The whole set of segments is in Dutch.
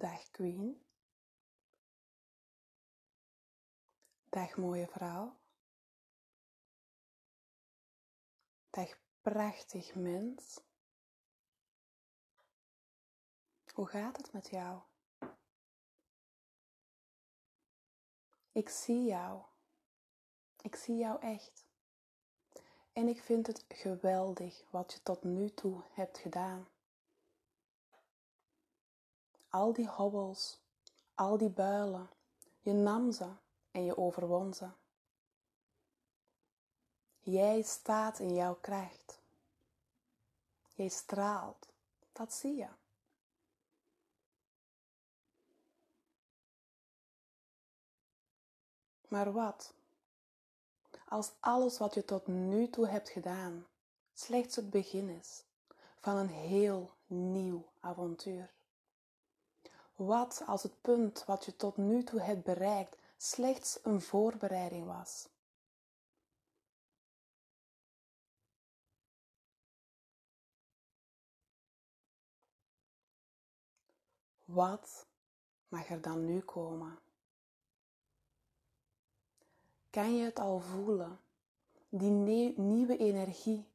Dag Queen. Dag mooie vrouw. Dag prachtig mens. Hoe gaat het met jou? Ik zie jou. Ik zie jou echt. En ik vind het geweldig wat je tot nu toe hebt gedaan. Al die hobbels, al die builen, je nam ze en je overwon ze. Jij staat in jouw kracht. Jij straalt. Dat zie je. Maar wat? Als alles wat je tot nu toe hebt gedaan slechts het begin is van een heel nieuw avontuur? Wat als het punt wat je tot nu toe hebt bereikt slechts een voorbereiding was? Wat mag er dan nu komen? Kan je het al voelen? Die nieuwe energie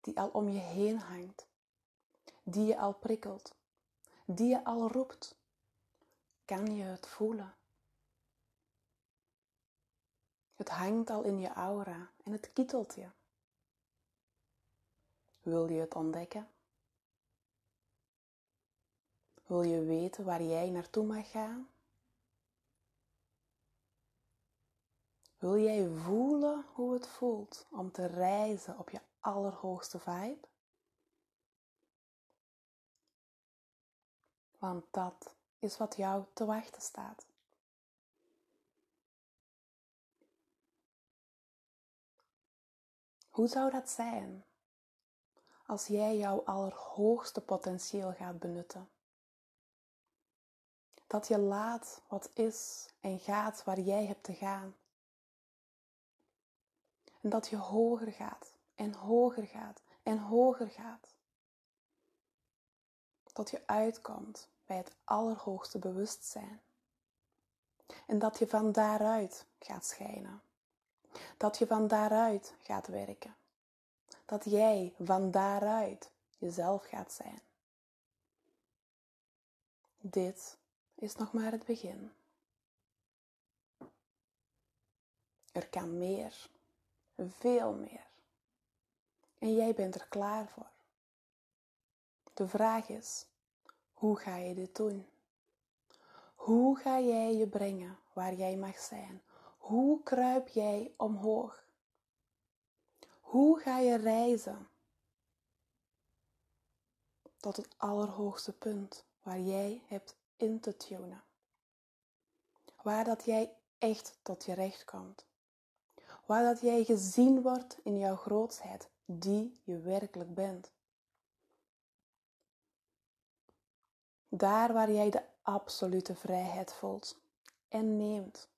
die al om je heen hangt, die je al prikkelt, die je al roept. Kan je het voelen? Het hangt al in je aura en het kietelt je. Wil je het ontdekken? Wil je weten waar jij naartoe mag gaan? Wil jij voelen hoe het voelt om te reizen op je allerhoogste vibe? Want dat is wat jou te wachten staat. Hoe zou dat zijn als jij jouw allerhoogste potentieel gaat benutten? Dat je laat wat is en gaat waar jij hebt te gaan. En dat je hoger gaat en hoger gaat en hoger gaat. Tot je uitkomt bij het allerhoogste bewustzijn. En dat je van daaruit gaat schijnen. Dat je van daaruit gaat werken. Dat jij van daaruit jezelf gaat zijn. Dit is nog maar het begin. Er kan meer veel meer. En jij bent er klaar voor. De vraag is, hoe ga je dit doen? Hoe ga jij je brengen waar jij mag zijn? Hoe kruip jij omhoog? Hoe ga je reizen tot het allerhoogste punt waar jij hebt in te tunen? Waar dat jij echt tot je recht komt waar dat jij gezien wordt in jouw grootsheid, die je werkelijk bent. Daar waar jij de absolute vrijheid voelt en neemt.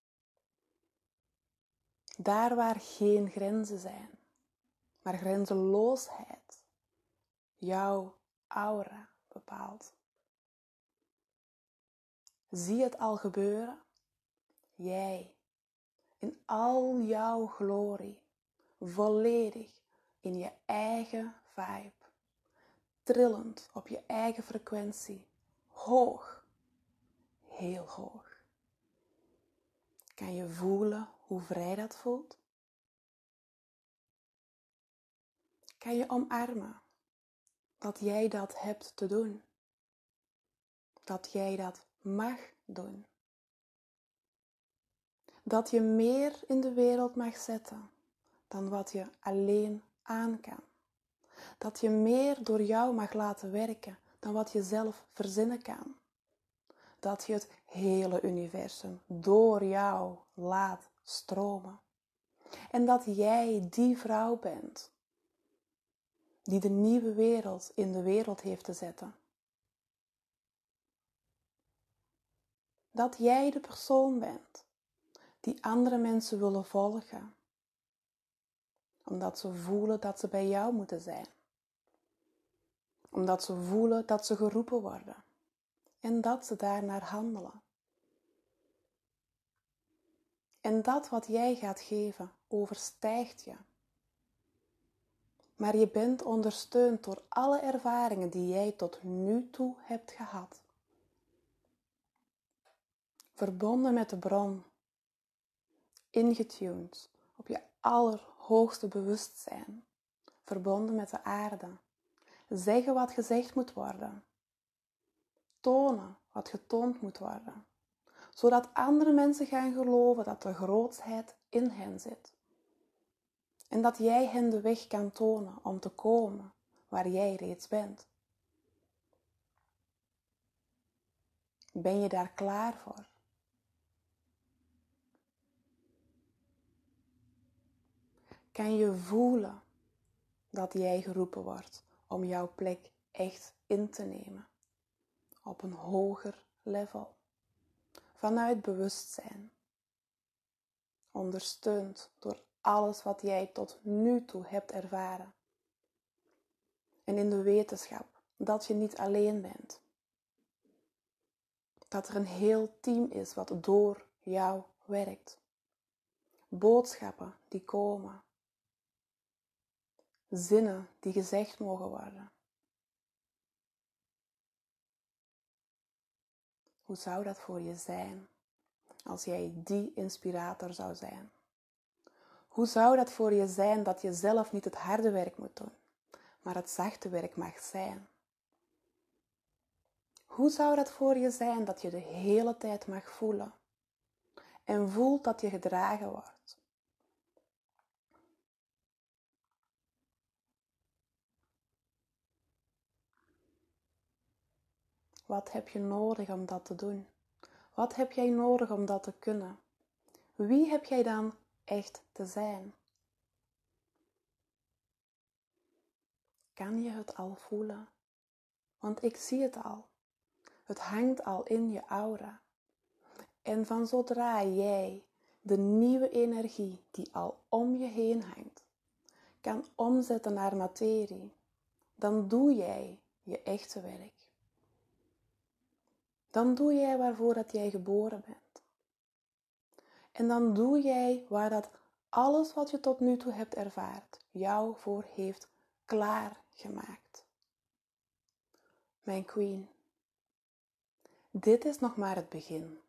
Daar waar geen grenzen zijn, maar grenzeloosheid jouw aura bepaalt. Zie het al gebeuren? Jij in al jouw glorie, volledig in je eigen vibe, trillend op je eigen frequentie, hoog, heel hoog. Kan je voelen hoe vrij dat voelt? Kan je omarmen dat jij dat hebt te doen? Dat jij dat mag doen? dat je meer in de wereld mag zetten dan wat je alleen aan kan. Dat je meer door jou mag laten werken dan wat je zelf verzinnen kan. Dat je het hele universum door jou laat stromen. En dat jij die vrouw bent die de nieuwe wereld in de wereld heeft te zetten. Dat jij de persoon bent die andere mensen willen volgen, omdat ze voelen dat ze bij jou moeten zijn, omdat ze voelen dat ze geroepen worden en dat ze daarnaar handelen. En dat wat jij gaat geven overstijgt je. Maar je bent ondersteund door alle ervaringen die jij tot nu toe hebt gehad. Verbonden met de bron, ingetuned op je allerhoogste bewustzijn, verbonden met de aarde. Zeggen wat gezegd moet worden. Tonen wat getoond moet worden zodat andere mensen gaan geloven dat de grootsheid in hen zit. En dat jij hen de weg kan tonen om te komen waar jij reeds bent. Ben je daar klaar voor? Kan je voelen dat jij geroepen wordt om jouw plek echt in te nemen op een hoger level? vanuit bewustzijn, ondersteund door alles wat jij tot nu toe hebt ervaren. En in de wetenschap dat je niet alleen bent. Dat er een heel team is wat door jou werkt. Boodschappen die komen. Zinnen die gezegd mogen worden. Hoe zou dat voor je zijn als jij die inspirator zou zijn? Hoe zou dat voor je zijn dat je zelf niet het harde werk moet doen, maar het zachte werk mag zijn? Hoe zou dat voor je zijn dat je de hele tijd mag voelen en voelt dat je gedragen wordt? Wat heb je nodig om dat te doen? Wat heb jij nodig om dat te kunnen? Wie heb jij dan echt te zijn? Kan je het al voelen? Want ik zie het al. Het hangt al in je aura. En van zodra jij de nieuwe energie die al om je heen hangt, kan omzetten naar materie, dan doe jij je echte werk dan doe jij waarvoor dat jij geboren bent. En dan doe jij waar dat alles wat je tot nu toe hebt ervaard jou voor heeft klaargemaakt. Mijn queen, dit is nog maar het begin.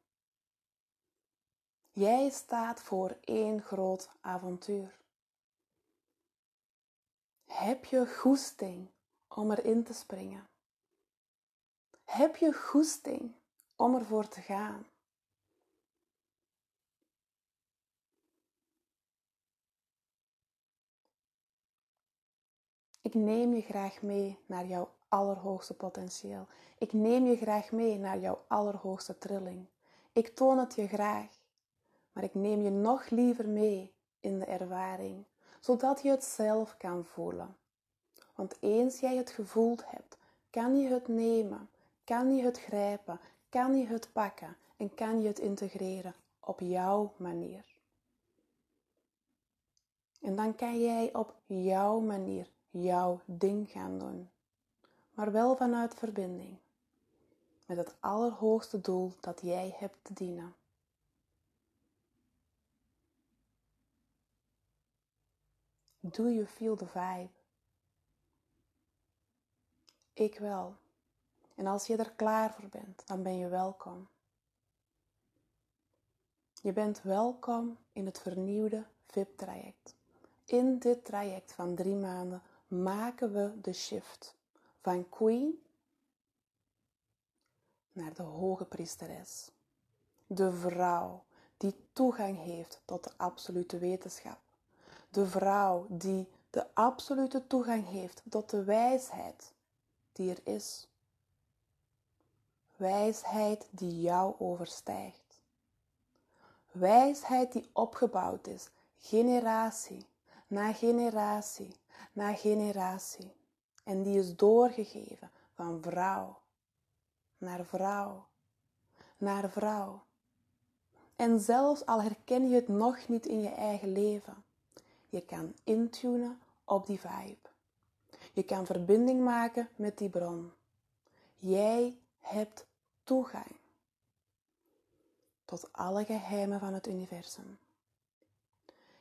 Jij staat voor één groot avontuur. Heb je goesting om erin te springen? Heb je goesting om ervoor te gaan? Ik neem je graag mee naar jouw allerhoogste potentieel. Ik neem je graag mee naar jouw allerhoogste trilling. Ik toon het je graag, maar ik neem je nog liever mee in de ervaring, zodat je het zelf kan voelen. Want eens jij het gevoeld hebt, kan je het nemen kan je het grijpen, kan je het pakken en kan je het integreren op jouw manier. En dan kan jij op jouw manier jouw ding gaan doen, maar wel vanuit verbinding met het allerhoogste doel dat jij hebt te dienen. Do you feel the vibe? Ik wel. En als je er klaar voor bent, dan ben je welkom. Je bent welkom in het vernieuwde VIP-traject. In dit traject van drie maanden maken we de shift van queen naar de hoge priesteres. De vrouw die toegang heeft tot de absolute wetenschap. De vrouw die de absolute toegang heeft tot de wijsheid die er is wijsheid die jou overstijgt. Wijsheid die opgebouwd is, generatie na generatie na generatie. En die is doorgegeven van vrouw naar vrouw naar vrouw. En zelfs al herken je het nog niet in je eigen leven, je kan intunen op die vibe. Je kan verbinding maken met die bron. Jij hebt tot alle geheimen van het universum.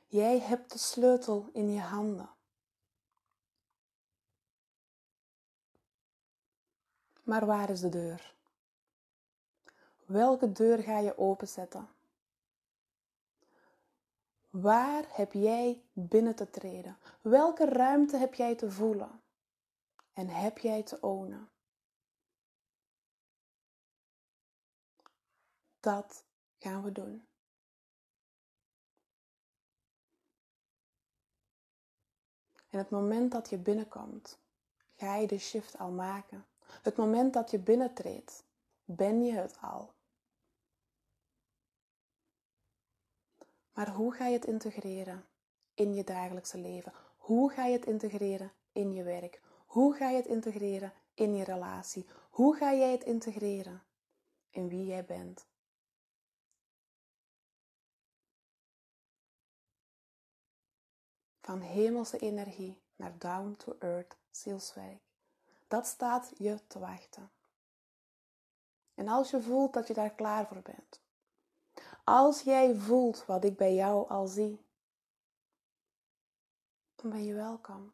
Jij hebt de sleutel in je handen. Maar waar is de deur? Welke deur ga je openzetten? Waar heb jij binnen te treden? Welke ruimte heb jij te voelen? En heb jij te ownen? Dat gaan we doen. En het moment dat je binnenkomt, ga je de shift al maken. Het moment dat je binnentreedt, ben je het al. Maar hoe ga je het integreren in je dagelijkse leven? Hoe ga je het integreren in je werk? Hoe ga je het integreren in je relatie? Hoe ga jij het integreren in wie jij bent? Van hemelse energie naar down to earth zielswerk. Dat staat je te wachten. En als je voelt dat je daar klaar voor bent, als jij voelt wat ik bij jou al zie, dan ben je welkom.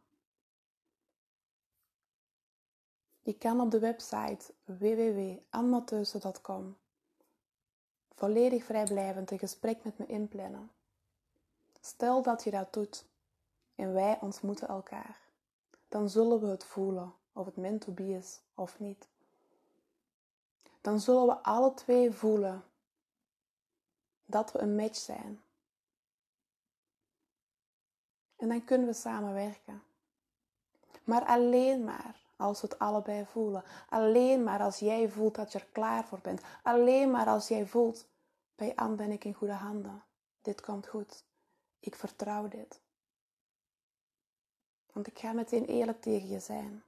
Je kan op de website www.anmatheusen.com volledig vrijblijvend een gesprek met me inplannen. Stel dat je dat doet en wij ontmoeten elkaar, dan zullen we het voelen of het meant be is of niet. Dan zullen we alle twee voelen dat we een match zijn. En dan kunnen we samenwerken. Maar alleen maar als we het allebei voelen. Alleen maar als jij voelt dat je er klaar voor bent. Alleen maar als jij voelt, bij Anne ben ik in goede handen. Dit komt goed. Ik vertrouw dit. Want ik ga meteen eerlijk tegen je zijn.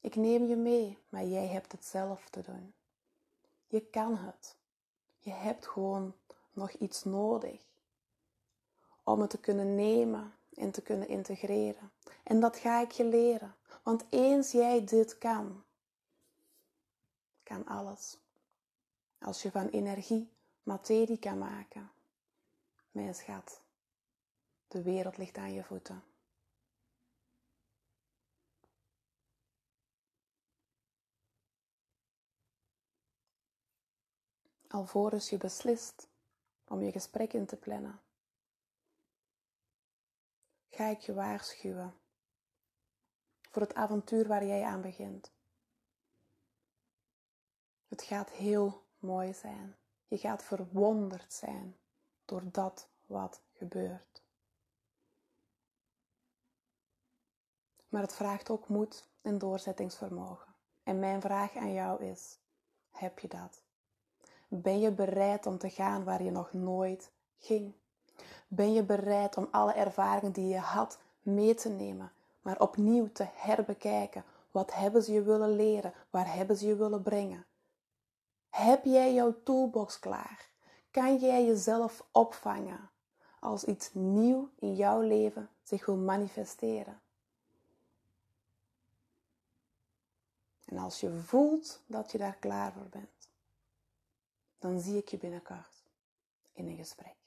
Ik neem je mee, maar jij hebt het zelf te doen. Je kan het. Je hebt gewoon nog iets nodig om het te kunnen nemen en te kunnen integreren. En dat ga ik je leren. Want eens jij dit kan, kan alles. Als je van energie materie kan maken, mijn schat, de wereld ligt aan je voeten. Alvorens je beslist om je gesprek in te plannen, ga ik je waarschuwen voor het avontuur waar jij aan begint. Het gaat heel mooi zijn. Je gaat verwonderd zijn door dat wat gebeurt. Maar het vraagt ook moed en doorzettingsvermogen. En mijn vraag aan jou is: heb je dat? Ben je bereid om te gaan waar je nog nooit ging? Ben je bereid om alle ervaringen die je had mee te nemen, maar opnieuw te herbekijken? Wat hebben ze je willen leren? Waar hebben ze je willen brengen? Heb jij jouw toolbox klaar? Kan jij jezelf opvangen als iets nieuw in jouw leven zich wil manifesteren? En als je voelt dat je daar klaar voor bent, dan zie ik je binnenkort in een gesprek.